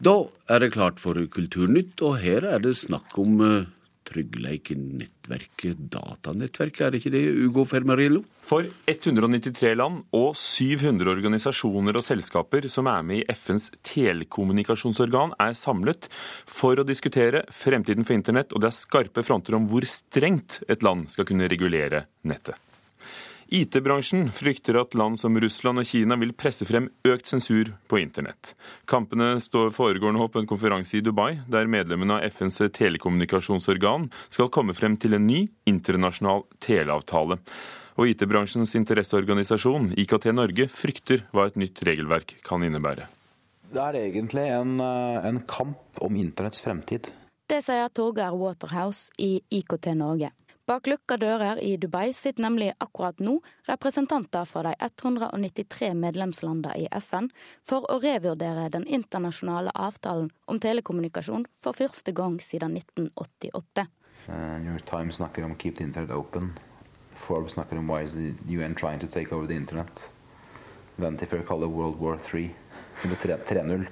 Da er det klart for Kulturnytt, og her er det snakk om uh, Tryggleik-nettverket, datanettverket, er det ikke det, Ugo Fermarillo? For 193 land og 700 organisasjoner og selskaper som er med i FNs telekommunikasjonsorgan, er samlet for å diskutere fremtiden for internett, og det er skarpe fronter om hvor strengt et land skal kunne regulere nettet. IT-bransjen frykter at land som Russland og Kina vil presse frem økt sensur på internett. Kampene står foregår nå på en konferanse i Dubai, der medlemmene av FNs telekommunikasjonsorgan skal komme frem til en ny internasjonal teleavtale. Og IT-bransjens interesseorganisasjon IKT Norge frykter hva et nytt regelverk kan innebære. Det er egentlig en, eh, en kamp om internetts fremtid. Det sier Torgeir Waterhouse i IKT Norge. Bak lukka dører i Dubai sitter nemlig akkurat nå representanter for de 193 medlemslandene i FN for å revurdere den internasjonale avtalen om telekommunikasjon for første gang siden 1988. Uh, New York Times snakker om 'keep the internet open'. Forbes snakker om 'why is the UN trying to take over the internet'. Vanity Fair kaller World War 3 3.0.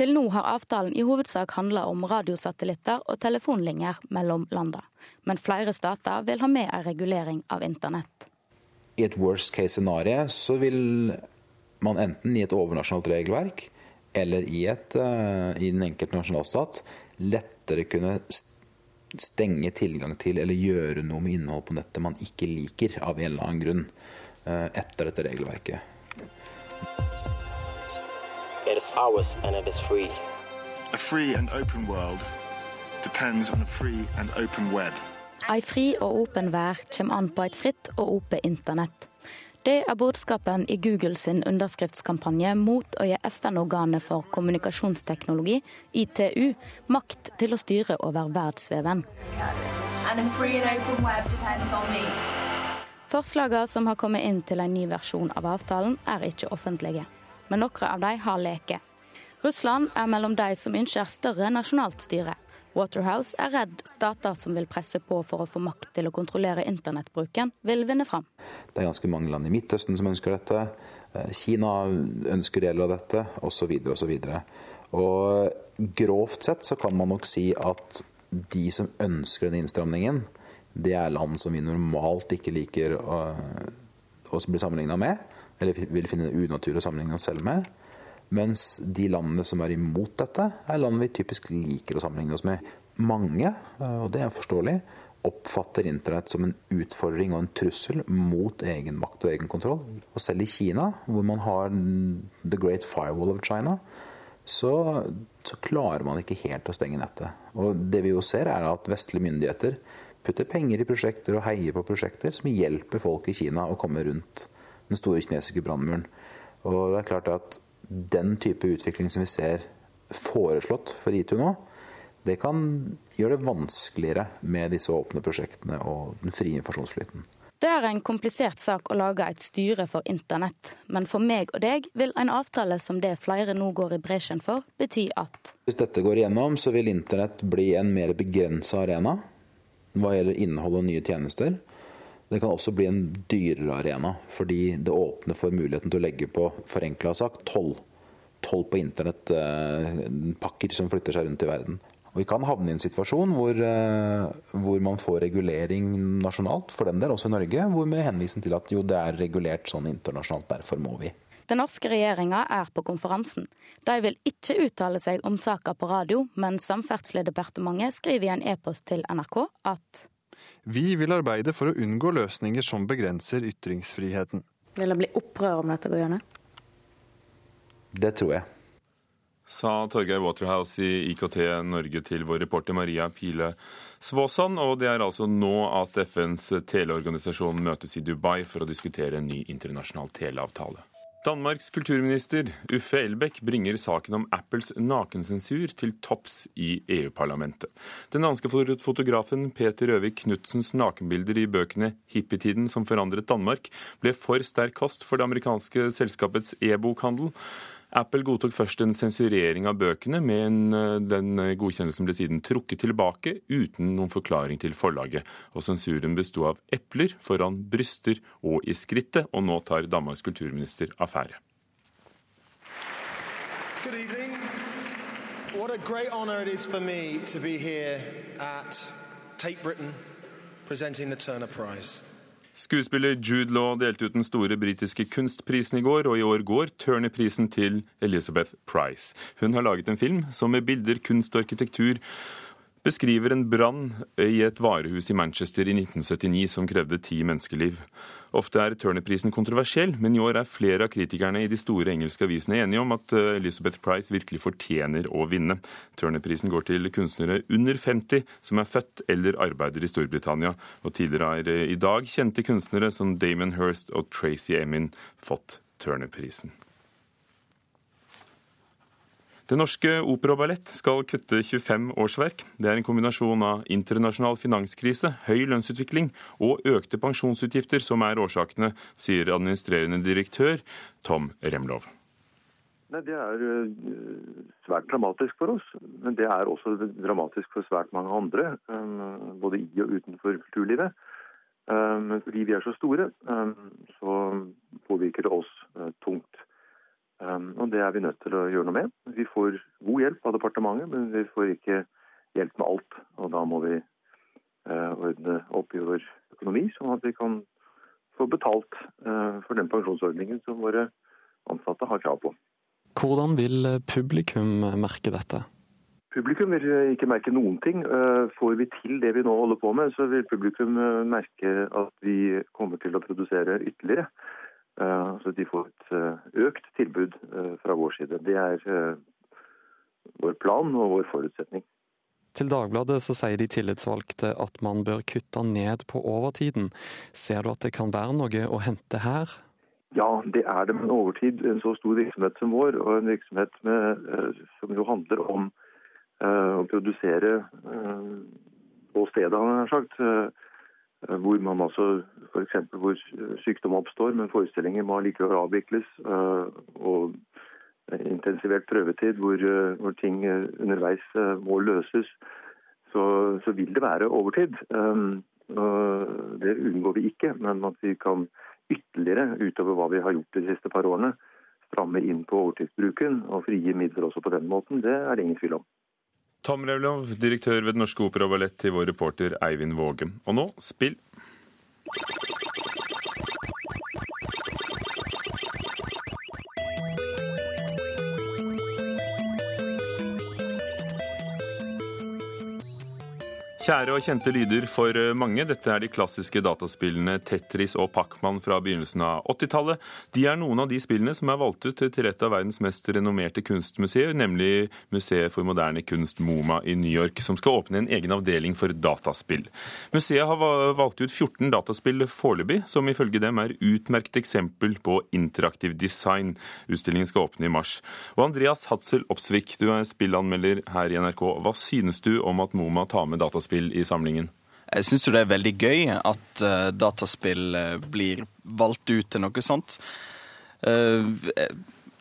Til nå har avtalen i hovedsak handla om radiosatellitter og telefonlinjer mellom landene. Men flere stater vil ha med en regulering av internett. I et worst case scenario så vil man enten i et overnasjonalt regelverk eller i, et, uh, i den enkelte nasjonalstat lettere kunne stenge tilgang til eller gjøre noe med innhold på nettet man ikke liker av en eller annen grunn, uh, etter dette regelverket. Is ours and it is free. A free and open world depends on a free and open web. Ei fri og åpen vær kommer an på et fritt og åpent internett. Det er budskapen i Google sin underskriftskampanje mot å gi FN-organet for kommunikasjonsteknologi, ITU, makt til å styre over verdensveven. Forslagene som har kommet inn til en ny versjon av avtalen, er ikke offentlige. Men noen av dem har leket. Russland er mellom de som ønsker større nasjonalt styre. Waterhouse er redd stater som vil presse på for å få makt til å kontrollere internettbruken, vil vinne fram. Det er ganske mange land i Midtøsten som ønsker dette. Eh, Kina ønsker deler av dette, osv. osv. Og grovt sett så kan man nok si at de som ønsker denne innstramningen, det er land som vi normalt ikke liker å, å bli sammenligna med, eller vil finne det unaturlig å sammenligne oss selv med. Mens de landene som er imot dette, er land vi typisk liker å sammenligne oss med. Mange, og det er forståelig, oppfatter internett som en utfordring og en trussel mot egen makt og egen kontroll. Og selv i Kina, hvor man har the great firewall of China, så, så klarer man ikke helt å stenge nettet. Og det vi jo ser, er at vestlige myndigheter putter penger i prosjekter og heier på prosjekter som hjelper folk i Kina å komme rundt den store kinesiske brannmuren. Og det er klart at den type utvikling som vi ser foreslått for ITU nå, det kan gjøre det vanskeligere med disse åpne prosjektene og den frie informasjonsflyten. Det er en komplisert sak å lage et styre for internett, men for meg og deg vil en avtale som det flere nå går i bresjen for, bety at Hvis dette går igjennom, så vil internett bli en mer begrensa arena hva gjelder innhold og nye tjenester. Det kan også bli en dyrere arena, fordi det åpner for muligheten til å legge på forenkla sagt, toll. Toll på internettpakker som flytter seg rundt i verden. Og Vi kan havne i en situasjon hvor, hvor, man får regulering nasjonalt, for den del, også i Norge, hvor med henvisning til at jo, det er regulert sånn internasjonalt, derfor må vi. Den norske regjeringa er på konferansen. De vil ikke uttale seg om saka på radio, men Samferdselsdepartementet skriver i en e-post til NRK at vi vil arbeide for å unngå løsninger som begrenser ytringsfriheten. Vil det bli opprør om dette går gjennom? Det tror jeg. Sa Torgeir Waterhouse i IKT Norge til vår reporter Maria Pile Svåsand. Og det er altså nå at FNs teleorganisasjon møtes i Dubai for å diskutere en ny internasjonal teleavtale. Danmarks kulturminister Uffe Elbæk bringer saken om Apples nakensensur til topps i EU-parlamentet. Den danske fotografen Peter Røvik Knutsens nakenbilder i bøkene 'Hippietiden som forandret Danmark' ble for sterk kost for det amerikanske selskapets e-bokhandel. Apple godtok først en sensurering av bøkene, men eh, den godkjennelsen ble siden trukket tilbake uten noen forklaring til forlaget. Og sensuren besto av epler foran bryster og i skrittet, og nå tar Danmarks kulturminister affære. What a great honour it is for me to be here at Tate Britain presenting the Turner Prize. Skuespiller Jude Law delte ut den store britiske kunstprisen i går, og i år går Turner-prisen til Elizabeth Price. Hun har laget en film som med bilder, kunst og arkitektur beskriver en brann i et varehus i Manchester i 1979 som krevde ti menneskeliv. Ofte er Turner-prisen kontroversiell, men i år er flere av kritikerne i de store engelske avisene enige om at eh, Elizabeth Price virkelig fortjener å vinne. Turner-prisen går til kunstnere under 50 som er født eller arbeider i Storbritannia. Og tidligere eh, i dag kjente kunstnere som Damon Hirst og Tracy Emin fått Turner-prisen. Det Norske Opera og Ballett skal kutte 25 årsverk. Det er en kombinasjon av internasjonal finanskrise, høy lønnsutvikling og økte pensjonsutgifter som er årsakene, sier administrerende direktør Tom Remlov. Nei, Det er eh, svært dramatisk for oss, men det er også dramatisk for svært mange andre. eh, Både i og utenfor kulturlivet. Eh, fordi vi er så store, så påvirker det oss tungt. Um, og det er vi nødt til å gjøre noe med. Vi får god hjelp av departementet, men vi får ikke hjelp med alt. Og da må vi uh, ordne opp i vår økonomi, sånn at vi kan få betalt uh, for den pensjonsordningen som våre ansatte har krav på. Hvordan vil publikum merke dette? Publikum vil ikke merke noen ting. Uh, Får vi til det vi nå holder på med, så vil publikum merke at vi kommer til å produsere ytterligere. Uh, Så de får et uh, økt tilbud uh, fra vår side. Det er vår plan og vår forutsetning. Til Dagbladet så sier de tillitsvalgte at man bør kutte ned på overtiden. Ser du at det kan være noe å hente her? Ja, det er det. Men overtid, en så stor virksomhet som vår, og en virksomhet med, eh, som jo handler om eh, å produsere eh, på stedet, har jeg sagt, eh, hvor man altså f.eks. hvor sykdom oppstår, men forestillinger må likevel avvikles, eh, og intensivert prøvetid hvor, eh, hvor ting eh, underveis eh, må løses, så, så vil det være overtid. Um, Det unngår vi ikke, men at vi kan ytterligere, utover hva vi har gjort de siste par årene, stramme inn på overtidsbruken og frigi midler også på den måten, det er det ingen tvil om. Tom Revlov, direktør ved Den norske opera og ballett, til vår reporter Eivind Våge. Og nå spill. Kjære og kjente lyder for mange. Dette er de klassiske dataspillene Tetris og Pacman fra begynnelsen av 80-tallet. De er noen av de spillene som er valgt ut til et av verdens mest renommerte kunstmuseer, nemlig Museet for moderne kunst, MoMA, i New York, som skal åpne en egen avdeling for dataspill. Museet har valgt ut 14 dataspill foreløpig, som ifølge dem er utmerket eksempel på interaktiv design. Utstillingen skal åpne i mars. Og Andreas Hatzel Opsvik, du er spillanmelder her i NRK. Hva synes du om at MoMA tar med dataspill i samlingen? Jeg syns det er veldig gøy at uh, dataspill uh, blir valgt ut til noe sånt. Uh,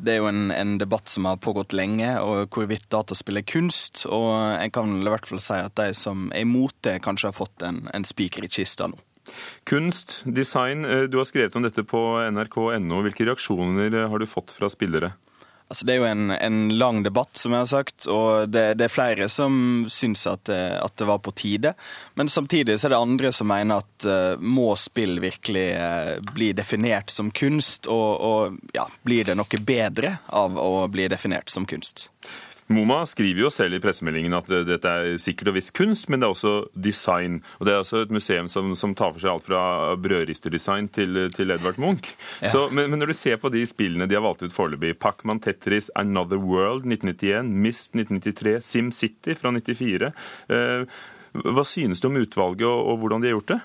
det er jo en, en, debatt som har pågått lenge, og hvorvidt dataspill er kunst. Og jeg kan i hvert fall si at de som er imot det, kanskje har fått en, en spiker i kista nå. Kunst, design. Du har skrevet om dette på nrk.no. Hvilke reaksjoner har du fått fra spillere? Altså, det er jo en, en, lang debatt, som jeg har sagt, og det, det er flere som syns at det, at det, var på tide. Men samtidig så er det andre som mener at uh, må spill virkelig uh, bli definert som kunst, og, og ja, blir det noe bedre av å bli definert som kunst? MoMA skriver jo selv i pressemeldingen at dette er sikkert og visst kunst, men det er også design. Og Det er også et museum som, som tar for seg alt fra brødristerdesign til, til Edvard Munch. Ja. Så, men, men, når du ser på de spillene de har valgt ut foreløpig, Pacman, Tetris, Another World 1991, Mist 1993, SimCity fra 1994, eh, hva synes du om utvalget og, og hvordan de har gjort det?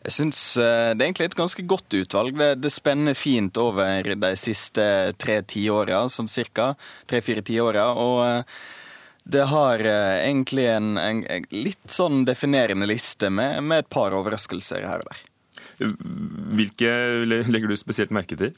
Jeg syns det er egentlig et ganske godt utvalg. Det, det spenner fint over de siste tre tiåra, sånn cirka. Tre-fire tiåra. Og det har egentlig en, en, en, litt sånn definerende liste med, med et par overraskelser her og der. Hvilke legger du spesielt merke til?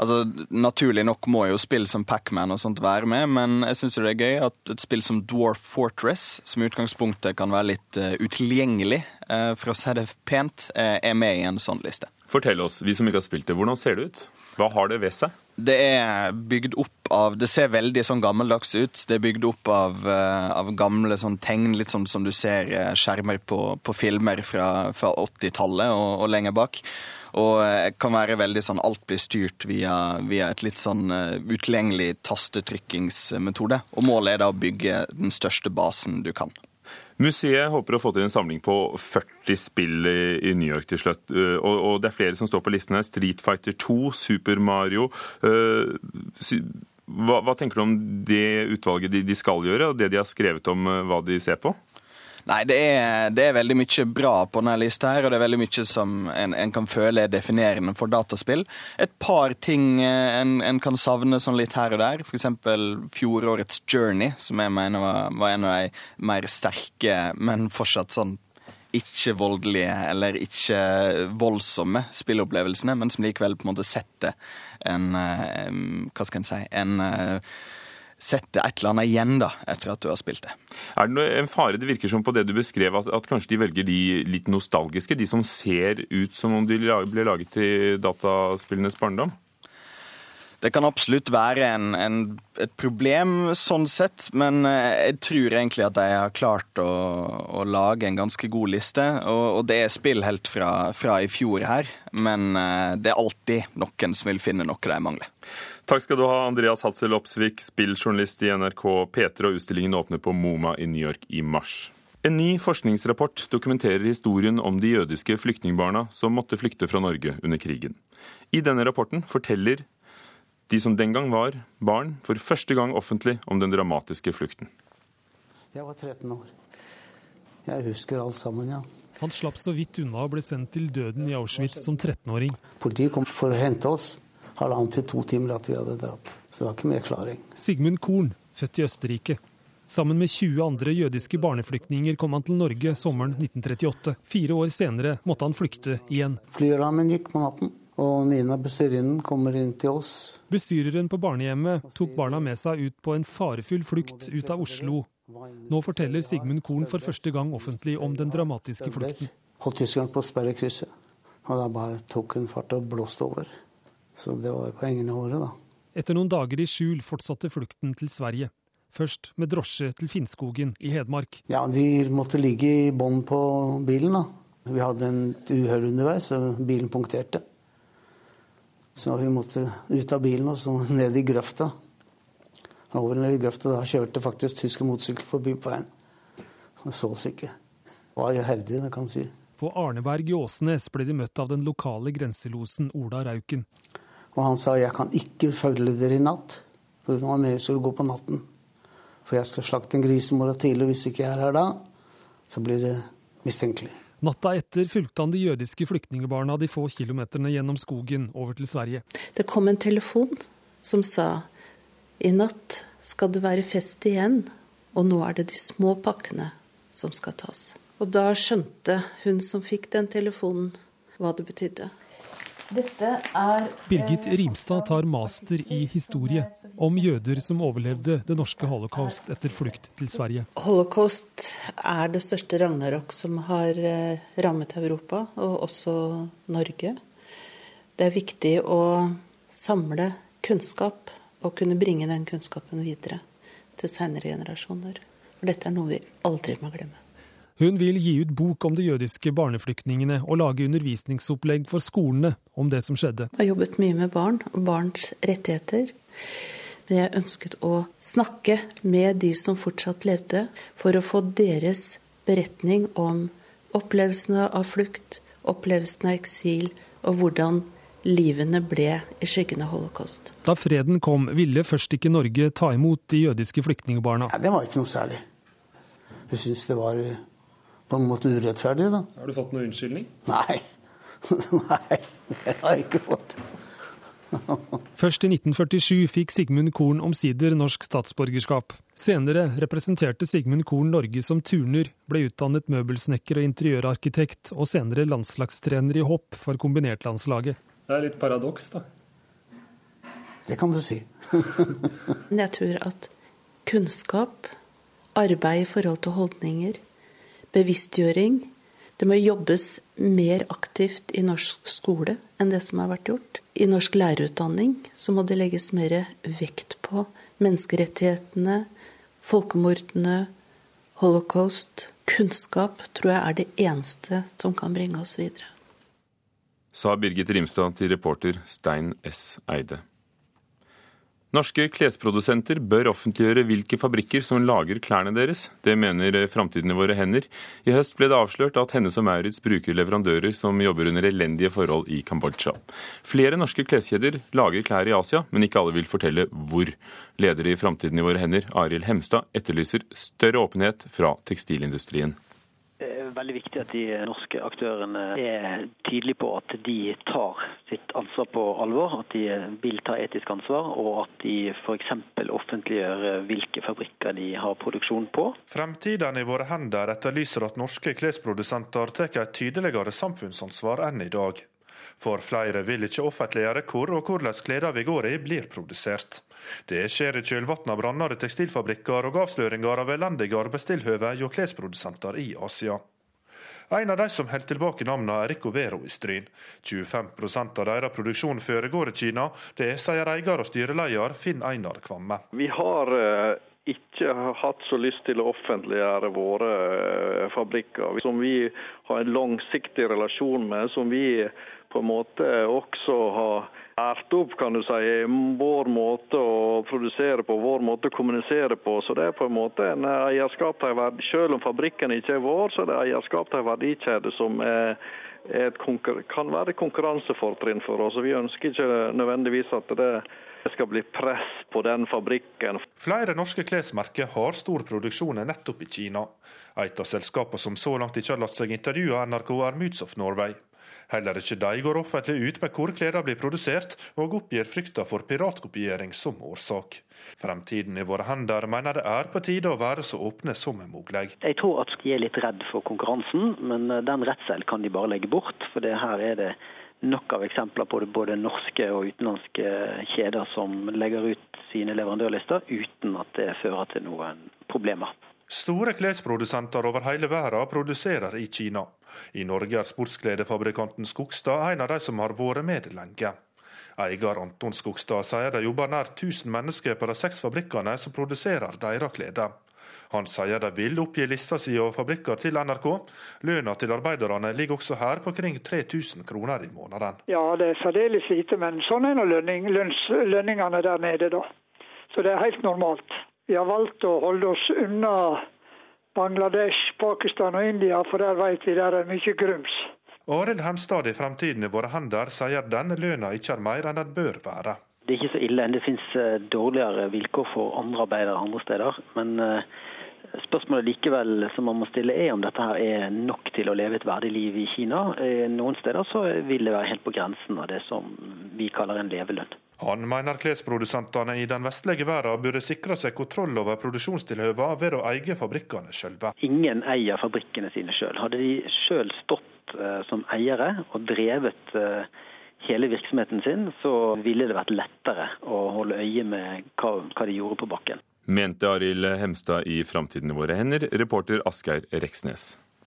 Altså, Naturlig nok må jo spill som Pacman og sånt være med, men jeg syns det er gøy at et spill som Dwarf Fortress, som i utgangspunktet kan være litt uh, utilgjengelig, uh, for å si det pent, uh, er med i en sånn liste. Fortell oss, vi som ikke har spilt det, hvordan ser det ut? Hva har det ved seg? Det er bygd opp av Det ser veldig sånn gammeldags ut. Det er bygd opp av, uh, av gamle sånn tegn, litt sånn som du ser uh, skjermer på, på filmer fra, fra 80-tallet og, og, lenger bak. Og uh, kan være veldig sånn Alt blir styrt via, via et litt sånn utilgjengelig tastetrykkingsmetode. Og målet er da å bygge den største basen du kan. Museet håper å få til en samling på 40 spill i New York til slutt. Eh, og, det er flere som står på listen her. Street Fighter 2, Super Mario. Eh, hva, tenker du om det utvalget de skal gjøre, og det de har skrevet om eh, hva de ser på? Nei, det er, det er, veldig mye bra på denne lista, her, og det er veldig mye som en, en kan føle er definerende for dataspill. Et par ting eh, en, en kan savne sånn litt her og der. F.eks. fjorårets Journey, som jeg mener var, var en av de mer sterke, men fortsatt sånn ikke voldelige eller ikke voldsomme spillopplevelsene, men som likevel på en måte setter en eh, Hva skal en si en eh, sette et eller annet igjen da, etter at du har spilt det. Er det en fare det virker som på det du beskrev, at, at kanskje de velger de litt nostalgiske? De som ser ut som om de ble laget i dataspillenes barndom? Det kan absolutt være en, en, et problem sånn sett, men eh, jeg tror egentlig at de har klart å, å lage en ganske god liste. Og, og det er spill helt fra, fra, i fjor her, men eh, det er alltid noen som vil finne noe de mangler. Takk skal du ha, Andreas Hatzel Opsvik, spilljournalist i NRK P3, og utstillingen åpner på MoMA i New York i mars. En ny forskningsrapport dokumenterer historien om de jødiske flyktningbarna som måtte flykte fra Norge under krigen. I denne rapporten forteller de som den gang var barn, for første gang offentlig om den dramatiske flukten. Jeg var 13 år. Jeg husker alt sammen, ja. Han slapp så vidt unna og ble sendt til døden i Auschwitz som 13-åring. Politiet kom for å hente oss halvannen til to timer at vi hadde dratt. Så det var ikke mer klaring. Sigmund Korn, født i Østerrike. Sammen med 20 andre jødiske barneflyktninger kom han til Norge sommeren 1938. Fire år senere måtte han flykte igjen. Flyrammen gikk på natten, og Nina bestyrerinnen kommer inn til oss. Bestyreren på barnehjemmet tok barna med seg ut på en farefull flukt ut av Oslo. Nå forteller Sigmund Korn for første gang offentlig om den dramatiske flukten. Holdt tyskeren på sperrekrysset, og da bare tok hun fart og blåste over. Så det var poengene våre, da. Etter noen dager i skjul fortsatte flukten til Sverige. Først med drosje til Finnskogen i Hedmark. Ja, Vi måtte ligge i bånn på bilen. da. Vi hadde en uhell underveis, og bilen punkterte. Så vi måtte ut av bilen og så ned i grøfta. Over ned i grøfta, Da kjørte faktisk tyske motorsykler forbi på veien. Så så oss ikke. Var jo heldig, det kan si. På Arneberg i Åsnes ble de møtt av den lokale grenselosen Ola Rauken. Og han sa jeg kan ikke følge dere i natt. For det var mer skulle gå på natten. For jeg skal slakte en gris i morgen tidlig, og hvis ikke jeg er her da, så blir det mistenkelig. Natta etter fulgte han de jødiske flyktningbarna de få kilometerne gjennom skogen over til Sverige. Det kom en telefon som sa i natt skal det være fest igjen, og nå er det de små pakkene som skal tas. Og da skjønte hun som fikk den telefonen, hva det betydde. Dette er Birgit Rimstad tar master i historie om jøder som overlevde det norske holocaust etter flukt til Sverige. Holocaust er det største ragnarok som har eh, rammet Europa, og også Norge. Det er viktig å samle kunnskap og kunne bringe den kunnskapen videre til senere generasjoner. For dette er noe vi aldri må glemme. Hun vil gi ut bok om de jødiske barneflyktningene og lage undervisningsopplegg for skolene om det som skjedde. Jeg har jobbet mye med barn og barns rettigheter. Men jeg ønsket å snakke med de som fortsatt levde, for å få deres beretning om opplevelsene av flukt, opplevelsen av eksil, og hvordan livene ble i skyggen av holocaust. Da freden kom, ville først ikke Norge ta imot de jødiske flyktningbarna. Ja, det var ikke noe særlig. Jeg syns det var på en måte urettferdig, da. Har du fått noen unnskyldning? Nei. Nei, det har jeg ikke fått. Først i 1947 fikk Sigmund Korn omsider norsk statsborgerskap. Senere representerte Sigmund Korn Norge som turner, ble utdannet møbelsnekker og interiørarkitekt, og senere landslagstrener i hopp for kombinertlandslaget. Det er litt paradoks, da. Det kan du si. jeg tror at kunnskap, arbeid i forhold til holdninger, bevisstgjøring. Det må jobbes mer aktivt i norsk skole. enn det som har vært gjort. I norsk lærerutdanning så må det legges mer vekt på menneskerettighetene, folkemordene, holocaust. Kunnskap tror jeg er det eneste som kan bringe oss videre. Sa Birgit Rimstad til reporter Stein S. Eide. Norske klesprodusenter bør offentliggjøre hvilke fabrikker som lager klærne deres. Det mener Framtiden i våre hender. I høst ble det avslørt at Hennes og Maurits bruker leverandører som jobber under elendige forhold i Kambodsja. Flere norske kleskjeder lager klær i Asia, men ikke alle vil fortelle hvor. Leder i Framtiden i våre hender, Arild Hemstad, etterlyser større åpenhet fra tekstilindustrien veldig viktig at de norske aktørene er tydelige på at de tar sitt ansvar på alvor. At de vil ta etisk ansvar, og at de f.eks. offentliggjør hvilke fabrikker de har produksjon på. Fremtiden i våre hender etterlyser at norske klesprodusenter tar et tydeligere samfunnsansvar enn i dag. For flere vil ikke offentliggjøre hvor og hvordan klærne vi går i blir produsert. Det skjer i kjølvannet av branner i tekstilfabrikker og avsløringer av elendige arbeidstilhøve hos klesprodusenter i Asia. En av de som holder tilbake navnene, er Rico Vero i Stryn. 25% av deres produksjon foregår i Kina. Det sier eier og styreleder Finn Einar Kvamme. Vi har eh, har hatt så lyst til å offentliggjøre våre eh, fabrikker, som vi har en langsiktig relasjon med, som vi på en måte også har ært opp kan du si, vår måte å produsere på, vår måte å kommunisere på. Så det er på en måte en eierskap til en verdi. Selv om fabrikken ikke er vår, så er det eierskap til en verdikjede som er, er kan være et konkurransefortrinn for oss. Vi ønsker ikke nødvendigvis at det skal bli press på den fabrikken. Flere norske klesmerker har stor produksjon nettopp i Kina. Et av selskapene som så langt ikke har latt seg intervjue av NRK, er Moods of Norway. Heller ikke de går offentlig ut med hvor klærne blir produsert, og oppgir frykta for piratkopiering som årsak. Fremtiden i våre hender mener det er på tide å være så åpne som mulig. Jeg tror at de er litt redd for konkurransen, men den redselen kan de bare legge bort. For det her er det nok av eksempler på det, både norske og utenlandske kjeder som legger ut sine leverandørlister uten at det fører til noen problemer. Store klesprodusenter over hele verden produserer i Kina. I Norge er sportskledefabrikanten Skogstad en av de som har vært med lenge. Eier Anton Skogstad sier det jobber nær 1000 mennesker på de seks fabrikkene som produserer deres klær. Han sier de vil oppgi lista si over fabrikker til NRK. Lønna til arbeiderne ligger også her på kring 3000 kroner i måneden. Ja, det er særdeles lite, men sånn er nå lønning, lønningene der nede, da. Så det er helt normalt. Vi har valgt å holde oss unna Bangladesh, Pakistan og India, for der vet vi der er mye grums. Arild Hemstad i Fremtiden i våre hender sier denne lønna ikke er mer enn den bør være. Det er ikke så ille. Det finnes eh, dårligere vilkår for andre arbeidere andre steder. Men eh, Spørsmålet likevel som man må stille er om dette her er nok til å leve et verdig liv i Kina. Eh, noen steder så vil det være helt på grensen av det som vi kaller en levelønn. Han mener klesprodusentene i den vestlige verden burde sikre seg kontroll over produksjonstilhøvene ved å eie fabrikkene sjølve. Ingen eier fabrikkene sine sjøl. Hadde de sjøl stått som eiere og drevet hele virksomheten sin, så ville det vært lettere å holde øye med hva, hva de gjorde på bakken mente Arild Hemstad i Framtiden i våre hender, reporter Asgeir Reksnes.